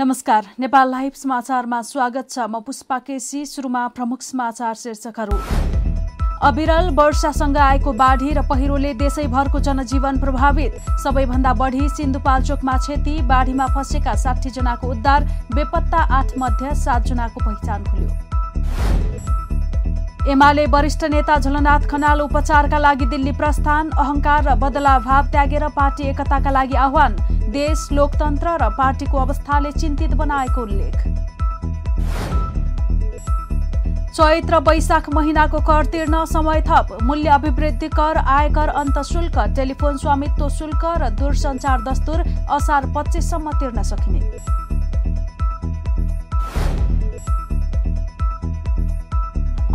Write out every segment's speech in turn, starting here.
नमस्कार नेपाल लाइभ समाचारमा स्वागत छ। म पुष्पा केसी सुरुमा प्रमुख समाचार शीर्षकहरू। अविरल वर्षासँग आएको बाढी र पहिरोले देशैभरको जनजीवन प्रभावित। सबैभन्दा बढी सिन्धुपाल्चोकमा क्षति बाढीमा फँसेका साठी जनाको उद्धार बेपत्ता आठ मध्ये सातजनाको पहिचान खुल्यो। एमाले वरिष्ठ नेता झलनाथ खनाल उपचारका लागि दिल्ली प्रस्थान अहंकार र बदलाभाव त्यागेर पार्टी एकताका लागि आह्वान। देश लोकतन्त्र र पार्टीको अवस्थाले चिन्तित बनाएको उल्लेख चैत र वैशाख महिनाको कर तिर्न समय थप। मूल्य अभिवृद्धि कर आयकर अन्त शुल्क। टेलिफोन स्वामित्व शुल्क र दूरसञ्चार दस्तुर असार पच्चिससम्म तिर्न सकिने।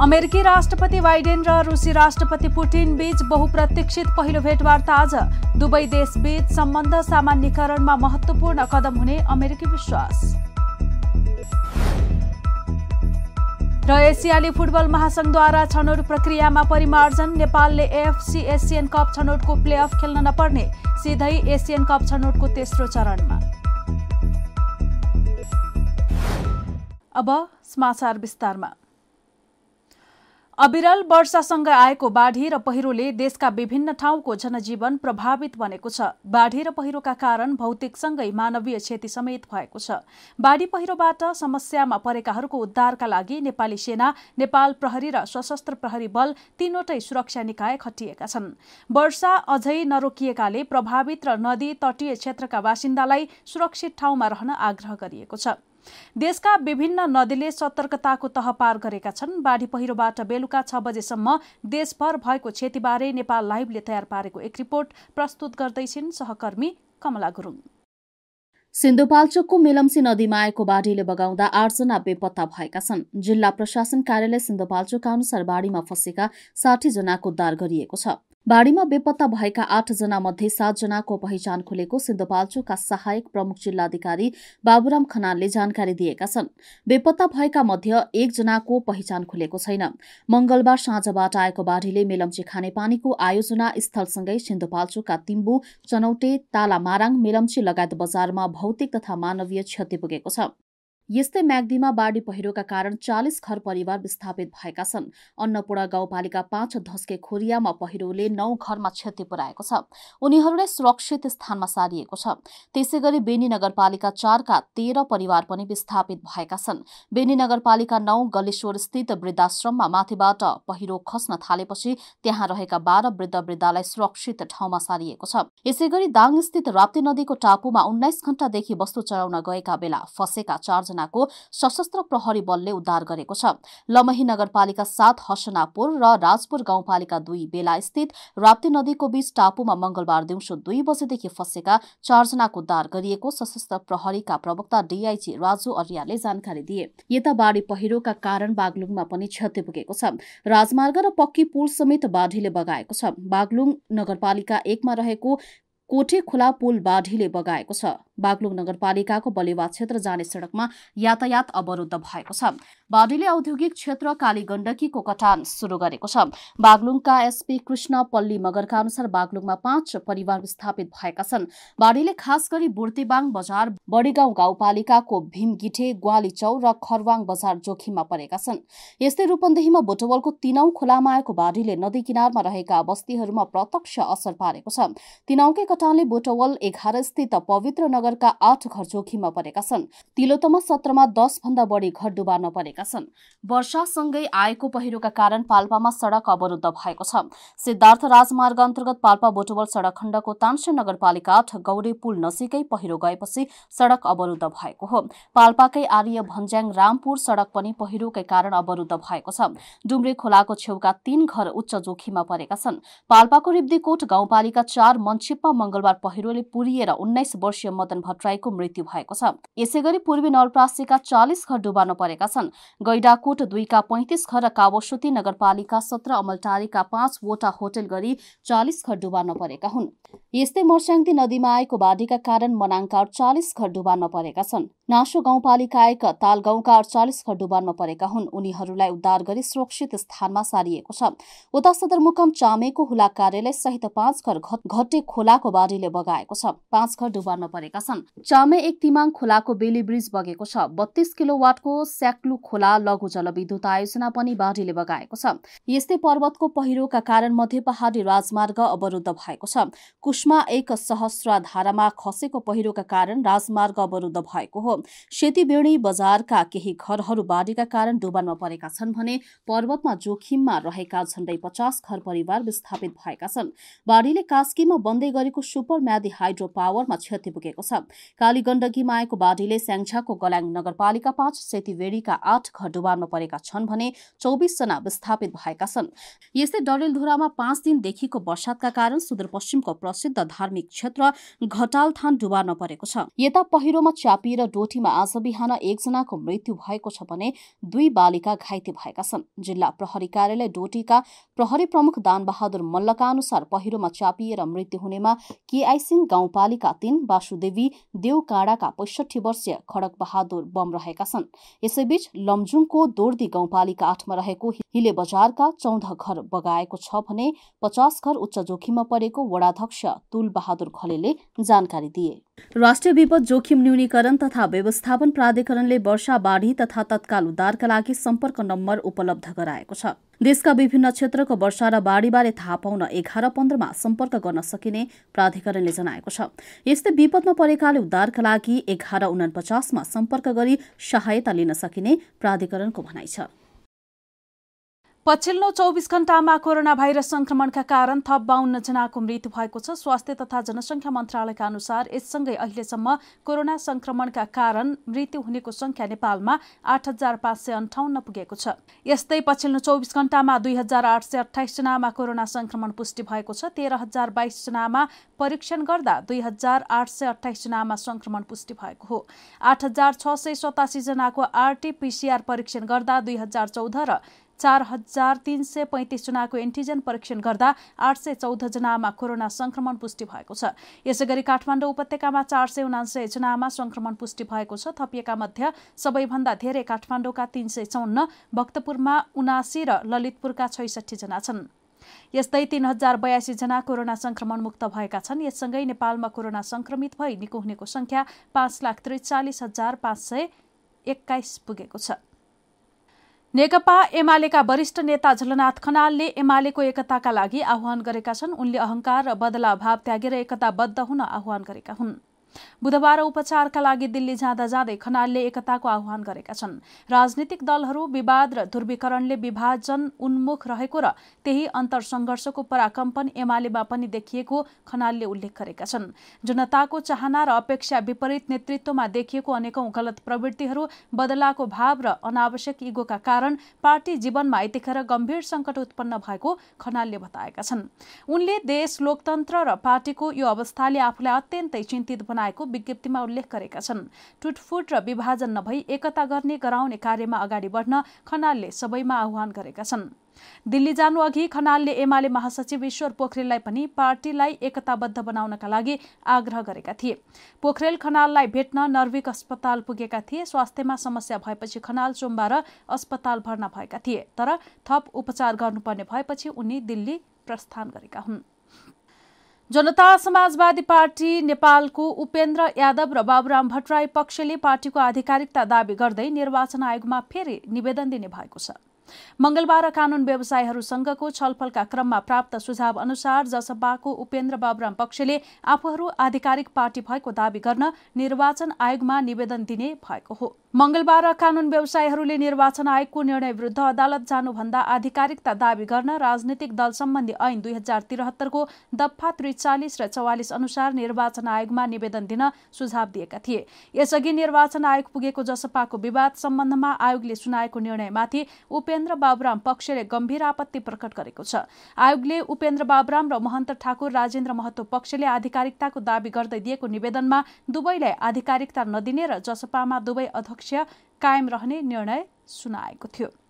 अमेरिकी राष्ट्रपति बाइडेन र रुसी राष्ट्रपति पुटिन बीच बहुप्रतीक्षित पहिलो भेटवार्ता आज। दुवै देशबीच सम्बन्ध सामान्यकरणमा महत्वपूर्ण कदम हुने अमेरिकी विश्वास। र एसियाली फुटबल महासंघद्वारा छनौट प्रक्रियामा परिमार्जन नेपालले एफसी एसियन कप छनौटको प्लेअफ खेल्न नपर्ने सिधै एसियन कप छनौटको तेस्रो चरणमा। अब समाचार विस्तारमा। अविरल वर्षासँग आएको बाढी र पहिरोले देशका विभिन्न ठाउँको जनजीवन प्रभावित बनेको छ। बाढी र पहिरोका कारण भौतिकसँगै मानवीय क्षति समेत भएको छ। बाढी पहिरोबाट समस्यामा परेकाहरूको उद्धारका लागि नेपाली सेना नेपाल प्रहरी र सशस्त्र प्रहरी बल तीनवटै सुरक्षा निकाय खटिएका छन्। वर्षा अझै नरोकिएकाले प्रभावित र नदी तटीय क्षेत्रका बासिन्दालाई सुरक्षित ठाउँमा रहन आग्रह गरिएको छ। देशका विभिन्न नदीले सतर्कताको तह पार गरेका छन्। बाढी पहिरोबाट बेलुका छ बजेसम्म देशभर भएको क्षतिबारे नेपाल लाइभले तयार पारेको एक रिपोर्ट प्रस्तुत गर्दैछिन् सहकर्मी कमला गुरुङ। सिन्धुपाल्चोकको मेलम्सी नदीमा आएको बाढीले बगाउँदा आठजना बेपत्ता भएका छन्। जिल्ला प्रशासन कार्यालय सिन्धुपाल्चोकका अनुसार बाढीमा फँसेका साठी जनाको उद्धार गरिएको छ। बाढीमा बेपत्ता भएका आठजना मध्ये सातजनाको पहिचान खुलेको सिन्धुपाल्चोकका सहायक प्रमुख जिल्लाधिकारी बाबुराम खनालले जानकारी दिएका छन्। बेपत्ता भएका मध्ये एकजनाको पहिचान खुलेको छैन। मंगलबार साँझबाट आएको बाढीले मेलम्ची खानेपानीको आयोजना स्थलसँगै सिन्धुपाल्चोकका तिम्बु चनौटे तालामाराङ मेलम्ची लगायत बजारमा भौतिक तथा मानवीय क्षति पुगेको छ। यस्तै म्याग्दीमा बाढी पहिरोका कारण चालिस घर परिवार विस्थापित भएका छन्। अन्नपूर्ण गाउँपालिका पाँच धस्के खोरियामा पहिरोले नौ घरमा क्षति पुर्याएको छ। उनीहरूलाई सुरक्षित स्थानमा सारिएको छ। त्यसै गरी बेनी नगरपालिका चारका तेह्र परिवार पनि विस्थापित भएका छन्। बेनी नगरपालिका नौ गलेश्वर स्थित वृद्धाश्रममा माथिबाट पहिरो खस्न थालेपछि त्यहाँ रहेका बाह्र वृद्ध वृद्धालाई सुरक्षित ठाउँमा सारिएको छ। यसै गरी दाङस्थित राप्ती नदीको टापुमा उन्नाइस घण्टादेखि वस्तु चढाउन गएका बेला फसेका चार जनाको सशस्त्र प्रहरी बलले उद्धार गरेको छ। लमही नगरपालिका सात हसनापुर र राजपुर गाउँपालिका दुई बेला स्थित राप्ती नदीको बीच टापुमा मंगलबार दिउँसो दुई बजेदेखि फँसेका चारजनाको उद्धार गरिएको सशस्त्र प्रहरीका प्रवक्ता डीआईजी राजु अर्याले जानकारी दिए। यता बाढी पहिरोका कारण बागलुङमा पनि क्षति पुगेको छ। राजमार्ग र पक्की पुल समेत बाढीले बगाएको छ। बागलुङ नगरपालिका एकमा रहेको कोठे खुला पुल बाढीले बगाएको छ? बागलुङ नगरपालिकाको बलेवा क्षेत्र जाने सड़कमा यातायात अवरुद्ध भएको छ। बाढीले औद्योगिक क्षेत्र काली गण्डकीको कटान शुरू गरेको छ। बागलुङका एसपी कृष्ण पल्ली मगरका अनुसार बागलुङमा पाँच परिवार विस्थापित भएका छन्। बाढीले खास गरी बुर्तिबाङ बजार बडीगाउँ गाउँपालिकाको भीमगिठे ग्वालीचौ र खरवाङ बजार जोखिममा परेका छन्। यस्तै रूपन्देहीमा बोटवलको तिनौ खोलामा आएको बाढीले नदी किनारमा रहेका बस्तीहरूमा प्रत्यक्ष असर पारेको छ। तिनौकै कटानले बोटवल एघार स्थित पवित्र नगरका आठ घर जोखिममा परेका छन्। तिलोतमा सत्रमा दस भन्दा बढी घर डुबार्न परेका छन्। वर्षासँगै आएको पहिरोका कारण पाल्पामा सड़क अवरुद्ध भएको छ। सिद्धार्थ राजमार्ग अन्तर्गत पाल्पा बोटवल सड़क खण्डको तान्से नगरपालिका आठ गौरे पुल नजिकै पहिरो गएपछि सड़क अवरुद्ध भएको हो। पाल्पाकै आर्य भन्ज्याङ रामपुर सड़क पनि पहिरोकै कारण अवरुद्ध भएको छ। डुम्रे खोलाको छेउका तीन घर उच्च जोखिममा परेका छन्। पाल्पाको रिब्दीकोट गाउँपालिका चार मन्छिप्पा मंगलबार पहिरोले पुरिएर उन्नाइस वर्षीय मदन भट्टराईको मृत्यु भएको छ। यसै गरी पूर्वी नवलप्रासीका चालिस घर डुबार्न परेका छन्। गैडाकोट दुईका पैंतिस घर र कावोसुती नगरपालिका सत्र अमलटारीका पाँचवटा होटल गरी चालिस घर डुबार्न परेका हुन्। यस्तै मर्स्याङ्ती नदीमा आएको बाढीका कारण मनाङका अडचालिस घर डुबार्न परेका छन्। नासो गाउँपालिका एक ताल गाउँका अडचालिस घर डुबानमा परेका हुन्। उनीहरूलाई उद्धार गरी सुरक्षित स्थानमा सारिएको छ। उता सदरमुकाम चामेको हुला कार्यालय सहित पाँच घर घटे खोलाको बाढीले बगाएको छ। पाँच घर डुबानमा परेका छन्। चामे एक तिमाङ खोलाको बेली ब्रिज बगेको छ। बत्तीस किलो वाटको स्याक्लु खोला लघु जलविद्युत आयोजना पनि बाढीले बगाएको छ। यस्तै पर्वतको पहिरोका कारण मध्य पहाडी राजमार्ग अवरुद्ध भएको छ। कुष्मा एक सहस्र धारामा खसेको पहिरोका कारण राजमार्ग अवरुद्ध भएको हो। सेतीबेडी बजारका केही घरहरू बाढीका कारण डुबानमा परेका छन् भने पर्वतमा जोखिममा रहेका झण्डै पचास घर परिवार विस्थापित भएका छन्। बाढीले कास्कीमा बन्दै गरेको सुपर म्यादी हाइड्रो पावरमा क्षति पुगेको छ। काली गण्डकीमा आएको बाढीले स्याङ्छाको गल्याङ नगरपालिका पाँच सेतीवेडीका आठ घर डुबानमा परेका छन् भने चौबिसजना विस्थापित भएका छन्। यस्तै डडेलधुरामा पाँच दिनदेखिको वर्षातका कारण सुदूरपश्चिमको प्रसिद्ध धार्मिक क्षेत्र घटालथान डुबार्न परेको छ। यता पहिरोमा चापिएर डोटीमा आज बिहान एकजनाको मृत्यु भएको छ भने दुई बालिका घाइते भएका छन्। जिल्ला प्रहरी कार्यालय डोटीका प्रहरी प्रमुख दानबहादुर मल्लका अनुसार पहिरोमा चापिएर मृत्यु हुनेमा केआइसिङ गाउँपालिका तीन वासुदेवी देवकाँडाका पैसठी वर्षीय खडक बहादुर बम रहेका छन्। यसैबीच लमजुङको दोर्दी गाउँपालिका आठमा रहेको हिले बजारका चौध घर बगाएको छ भने पचास घर उच्च जोखिममा परेको वडाध्यक्ष तुल बहादुर खलेले जानकारी दिए। राष्ट्रिय विपद जोखिम न्यूनीकरण तथा व्यवस्थापन प्राधिकरणले वर्षा बाढी तथा तत्काल उद्धारका लागि सम्पर्क नम्बर उपलब्ध गराएको छ। देशका विभिन्न क्षेत्रको वर्षा र बाढीबारे थाहा पाउन एघार पन्ध्रमा सम्पर्क गर्न सकिने प्राधिकरणले जनाएको छ। यस्तै विपदमा परेकाले उद्धारका लागि एघार उनापचासमा सम्पर्क गरी सहायता लिन सकिने प्राधिकरणको भनाइ छ। पछिल्लो चौबिस घण्टामा कोरोना भाइरस संक्रमणका कारण थप बाहन्न जनाको मृत्यु भएको छ। स्वास्थ्य तथा जनसङ्ख्या मन्त्रालयका अनुसार यससँगै अहिलेसम्म कोरोना संक्रमणका कारण मृत्यु हुनेको संख्या नेपालमा आठ हजार पाँच सय अन्ठाउन्न पुगेको छ। यस्तै पछिल्लो चौबिस घण्टामा दुई हजार आठ सय अठाइस जनामा कोरोना संक्रमण पुष्टि भएको छ। तेह्र हजार बाइस जनामा परीक्षण गर्दा दुई हजार आठ सय अठाइस जनामा संक्रमण पुष्टि भएको हो। आठ हजार छ सय परीक्षण गर्दा दुई हजार चौध र चार हजार तीन सय पैँतिस जनाको एन्टिजेन परीक्षण गर्दा आठ सय चौध जनामा कोरोना संक्रमण पुष्टि भएको छ। यसै गरी काठमाडौँ उपत्यकामा चार सय उनासय जनामा संक्रमण पुष्टि भएको छ। थपिएका मध्ये सबैभन्दा धेरै काठमाडौँका तीन सय चौन्न भक्तपुरमा उनासी र ललितपुरका छैसठी जना छन्। यस्तै तीन हजार बयासी जना कोरोना संक्रमण मुक्त भएका छन्। यससँगै नेपालमा कोरोना संक्रमित भई निको हुनेको संख्या पाँच लाख त्रिचालिस हजार पाँच सय एक्काइस पुगेको छ। नेकपा एमालेका वरिष्ठ नेता झलनाथ खनालले एमालेको एकताका लागि आह्वान गरेका छन्। उनले अहंकार र बदला भाव त्यागेर एकताबद्ध हुन आह्वान गरेका हुन्। बुधबार उपचारका लागि दिल्ली जाँदा जाँदै खनालले एकताको आह्वान गरेका छन्। राजनीतिक दलहरू विवाद र ध्रुवीकरणले विभाजन उन्मुख रहेको र त्यही अन्तर संघर्षको पराकम्पन एमालेमा पनि देखिएको खनालले उल्लेख गरेका छन्। जनताको चाहना र अपेक्षा विपरीत नेतृत्वमा देखिएको अनेकौं गलत प्रवृत्तिहरू बदलाको भाव र अनावश्यक इगोका कारण पार्टी जीवनमा यतिखेर गम्भीर संकट उत्पन्न भएको खनालले बताएका छन्। उनले देश लोकतन्त्र र पार्टीको यो अवस्थाले आफूलाई अत्यन्तै चिन्तित बनाए आएको विज्ञप्तिमा उल्लेख गरेका छन्। टुटफुट र विभाजन नभई एकता गर्ने गराउने कार्यमा अगाडि बढ्न खनालले सबैमा आह्वान गरेका छन्। दिल्ली जानु अघि खनालले एमाले महासचिव ईश्वर पोखरेललाई पनि पार्टीलाई एकताबद्ध बनाउनका लागि आग्रह गरेका थिए। पोखरेल खनाललाई भेट्न नर्विक अस्पताल पुगेका थिए। स्वास्थ्यमा समस्या भएपछि खनाल सोमबार अस्पताल भर्ना भएका थिए। तर थप उपचार गर्नुपर्ने भएपछि उनी दिल्ली प्रस्थान गरेका हुन्। जनता समाजवादी पार्टी नेपालको उपेन्द्र यादव र बाबुराम भट्टराई पक्षले पार्टीको आधिकारिकता दावी गर्दै निर्वाचन आयोगमा फेरि निवेदन दिने भएको छ। मंगलबार कानून व्यवसायीहरूसँगको छलफलका क्रममा प्राप्त सुझाव अनुसार जसपाको उपेन्द्र बाबुराम पक्षले आफूहरू आधिकारिक पार्टी भएको दावी गर्न निर्वाचन आयोगमा निवेदन दिने भएको हो। मंगलबार कानून व्यवसायीहरूले निर्वाचन आयोगको निर्णय विरूद्ध अदालत जानुभन्दा आधिकारिकता दावी गर्न राजनीतिक दल सम्बन्धी ऐन दुई हजार त्रिहत्तरको दफा त्रिचालिस र चौवालिस अनुसार निर्वाचन आयोगमा निवेदन दिन सुझाव दिएका थिए। यसअघि निर्वाचन आयोग पुगेको जसपाको विवाद सम्बन्धमा आयोगले सुनाएको निर्णयमाथि उपेन्द्र बाबुराम पक्षले गम्भीर आपत्ति प्रकट गरेको छ। आयोगले उपेन्द्र बाबुराम र महन्त ठाकुर राजेन्द्र महतो पक्षले आधिकारिकताको दावी गर्दै दिएको निवेदनमा दुवैलाई आधिकारिकता नदिने र जसपामा दुवै अध्यक्ष कायम रहने निर्णय सुनाएको थियो।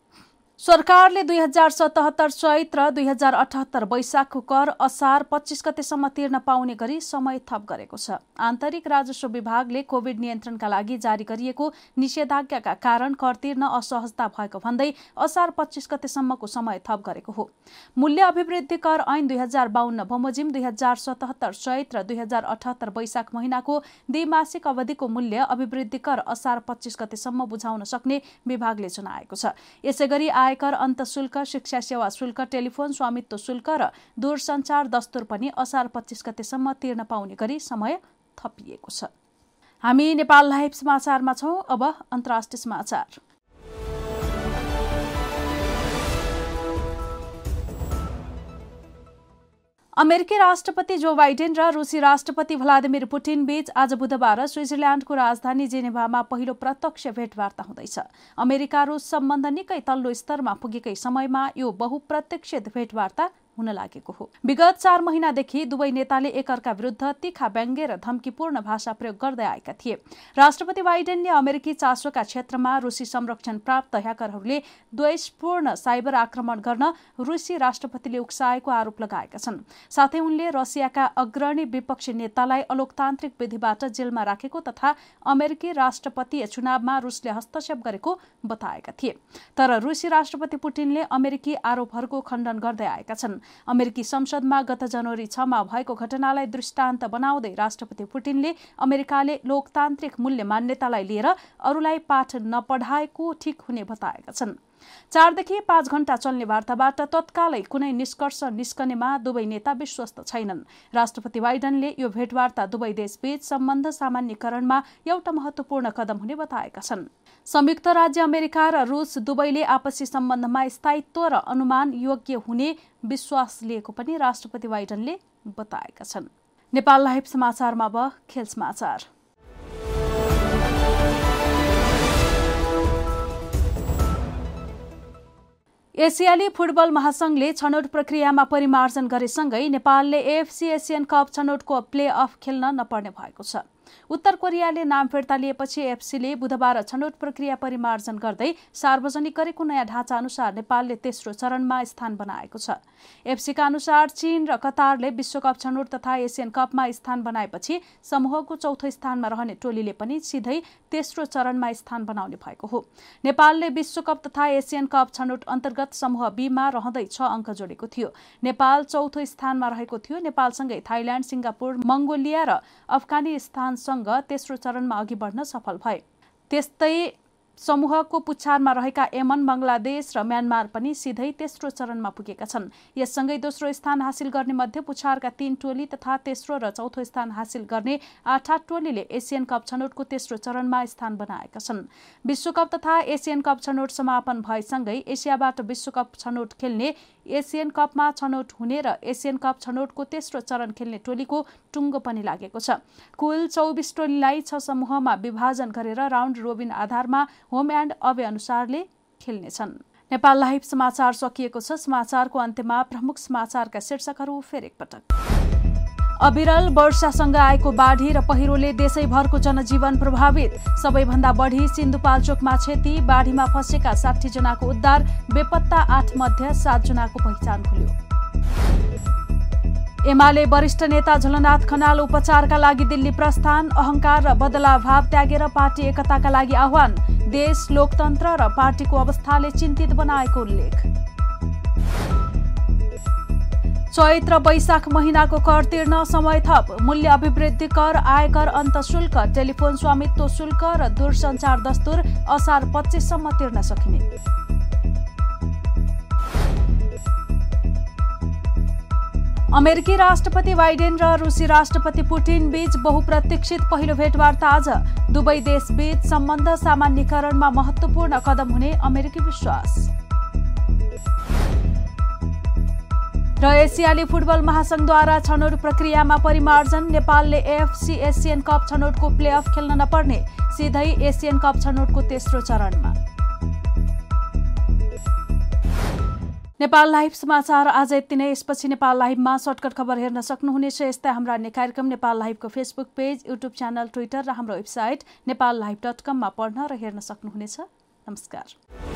सरकारले दुई हजार सतहत्तर चैत र दुई हजार अठहत्तर वैशाखको कर असार पच्चिस गतेसम्म तिर्न पाउने गरी समय थप गरेको छ। आन्तरिक राजस्व विभागले कोविड नियन्त्रणका लागि जारी गरिएको निषेधाज्ञाका कारण कर तिर्न असहजता भएको भन्दै असार पच्चिस गतेसम्मको समय थप गरेको हो। मूल्य अभिवृद्धि कर ऐन दुई हजार बाहन्न बमोजिम दुई हजार सतहत्तर चैत र दुई हजार अठहत्तर वैशाख महिनाको द्विमासिक अवधिको मूल्य अभिवृद्धि कर असार पच्चिस गतेसम्म बुझाउन सक्ने विभागले जनाएको छ। यसै गरी आयकर अन्तशुल्क शिक्षा सेवा शुल्क टेलिफोन स्वामित्व शुल्क र दूरसञ्चार दस्तुर पनि असार पच्चिस गतेसम्म तिर्न पाउने गरी समय थपिएको छ। हामी नेपाल लाइभ समाचारमा छौँ। अब अन्तर्राष्ट्रिय समाचार। अमेरिकी राष्ट्रपति जो बाइडेन र रुसी राष्ट्रपति भ्लादिमिर पुटिन बीच आज बुधबार स्विजरल्याण्डको राजधानी जेनेभामा पहिलो प्रत्यक्ष भेटवार्ता हुँदैछ। अमेरिका रुस सम्बन्ध निकै तल्लो स्तरमा पुगेकै समयमा यो बहुप्रत्यक्षित भेटवार्ता हुन लागेको हो। विगत चार महिनादेखि दुवै नेताले एकअर्का विरुद्ध तिखा व्यङ्ग्य र धम्कीपूर्ण भाषा प्रयोग गर्दै आएका थिए। राष्ट्रपति बाइडेनले अमेरिकी चासोका क्षेत्रमा रुसी संरक्षण प्राप्त ह्याकरहरूले द्वेषपूर्ण साइबर आक्रमण गर्न रुसी राष्ट्रपतिले उक्साएको आरोप लगाएका छन्। साथै उनले रसियाका अग्रणी विपक्षी नेतालाई अलोकतान्त्रिक विधिबाट जेलमा राखेको तथा अमेरिकी राष्ट्रपतीय चुनावमा रुसले हस्तक्षेप गरेको बताएका थिए। तर रुसी राष्ट्रपति पुटिनले अमेरिकी आरोपहरूको खण्डन गर्दै आएका छन्। अमेरिकी संसदमा गत जनवरी छमा भएको घटनालाई दृष्टान्त बनाउँदै राष्ट्रपति पुटिनले अमेरिकाले लोकतान्त्रिक मूल्य मान्यतालाई लिएर अरूलाई पाठ नपढाएको ठिक हुने बताएका छन्। चारदेखि पाँच घण्टा चल्ने वार्ताबाट तत्कालै कुनै निष्कर्ष निस्कनेमा दुवै नेता विश्वस्त छैनन्। राष्ट्रपति बाइडनले यो भेटवार्ता दुवै देशबीच सम्बन्ध सामान्यकरणमा एउटा महत्वपूर्ण कदम हुने बताएका छन्। संयुक्त राज्य अमेरिका र रुस दुवैले आपसी सम्बन्धमा स्थायित्व र अनुमान योग्य हुने विश्वास लिएको पनि राष्ट्रपति बाइडनले बताएका छन्। नेपाल लाइभ समाचारमा अब खेल समाचार। एसियाली फुटबल महासंघले छनौट प्रक्रियामा परिमार्जन गरेसँगै नेपालले एएफसी एसियन कप छनौटको प्ले अफ खेल्न नपर्ने भएको छ। उत्तर कोरियाले नाम फिर्ता लिएपछि एफसीले बुधबार छनौट प्रक्रिया परिमार्जन गर्दै सार्वजनिक गरेको नयाँ ढाँचा अनुसार नेपालले तेस्रो चरणमा स्थान बनाएको छ। एफसीका अनुसार चीन र कतारले विश्वकप छनौट तथा एसियन कपमा स्थान बनाएपछि समूहको चौथो स्थानमा रहने टोलीले पनि सिधै तेस्रो चरणमा स्थान बनाउने भएको हो। नेपालले विश्वकप तथा एसियन कप छनौट अन्तर्गत समूह बीमा रहँदै छ अङ्क जोडेको थियो। नेपाल चौथो स्थानमा रहेको थियो। नेपालसँगै थाइल्याण्ड सिङ्गापुर मङ्गोलिया र अफगानिस्तान तेस्रो चरणमा अघि बढ्न सफल भए। त्यस्तै समूहको पुच्छारमा रहेका यमन बङ्गलादेश र म्यानमार पनि सिधै तेस्रो चरणमा पुगेका छन्। यससँगै दोस्रो स्थान हासिल गर्ने मध्ये पुछारका तीन टोली तथा तेस्रो र चौथो स्थान हासिल गर्ने आठ आठ टोलीले एसियन कप छनौटको तेस्रो चरणमा स्थान बनाएका छन्। विश्वकप तथा एसियन कप छनौट समापन भएसँगै एसियाबाट विश्वकप छनौट खेल्ने एसियन कपमा छनौट हुने र एसियन कप छनौटको तेस्रो चरण खेल्ने टोलीको टुङ्गो पनि लागेको छ। कुल चौबिस टोलीलाई छ समूहमा विभाजन गरेर राउन्ड रोबिन आधारमा होम एन्ड अवे अनुसारले खेल्नेछन्। नेपाल लाइभ समाचार सकिएको छ। समाचारको अन्त्यमा प्रमुख समाचारका शीर्षकहरू फेरि एकपटक। अविरल वर्षासँग आएको बाढी र पहिरोले देशैभरको जनजीवन प्रभावित। सबैभन्दा बढी सिन्धुपाल्चोकमा क्षति बाढीमा फँसेका साठी जनाको उद्धार बेपत्ता आठ मध्ये सात जनाको पहिचान खुल्यो। एमाले वरिष्ठ नेता झलनाथ खनाल उपचारका लागि दिल्ली प्रस्थान अहंकार र बदलाभाव त्यागेर पार्टी एकताका लागि आह्वान। देश लोकतन्त्र र पार्टीको अवस्थाले चिन्तित बनाएको उल्लेख। चैत र वैशाख महिनाको कर तिर्न समय थप। मूल्य अभिवृद्धि कर आयकर अन्त शुल्क। टेलिफोन स्वामित्व शुल्क र दूरसञ्चार दस्तुर असार पच्चिससम्म तिर्न सकिने। अमेरिकी राष्ट्रपति बाइडेन र रुसी राष्ट्रपति पुटिन बीच बहुप्रतीक्षित पहिलो भेटवार्ता आज। दुवै देशबीच सम्बन्ध सामान्यकरणमा महत्वपूर्ण कदम हुने अमेरिकी विश्वास। र एसियाली फुटबल महासंघद्वारा छनौट प्रक्रियामा परिमार्जन नेपालले एएफसी एसियन कप छनौटको प्लेअफ खेल्न नपर्ने सिधै एसियन कप छनौटको तेस्रो चरणमा। नेपाल लाइभ समाचार आज यति नै। यसपछि नेपाल लाइभमा सर्टकट खबर हेर्न सक्नुहुनेछ। यस्तै हाम्रा अन्य कार्यक्रम Nepal लाइभको Facebook page YouTube channel Twitter र हाम्रो वेबसाइट नेपाल लाइभ डट कममा पढ्न र हेर्न सक्नुहुनेछ। नमस्कार।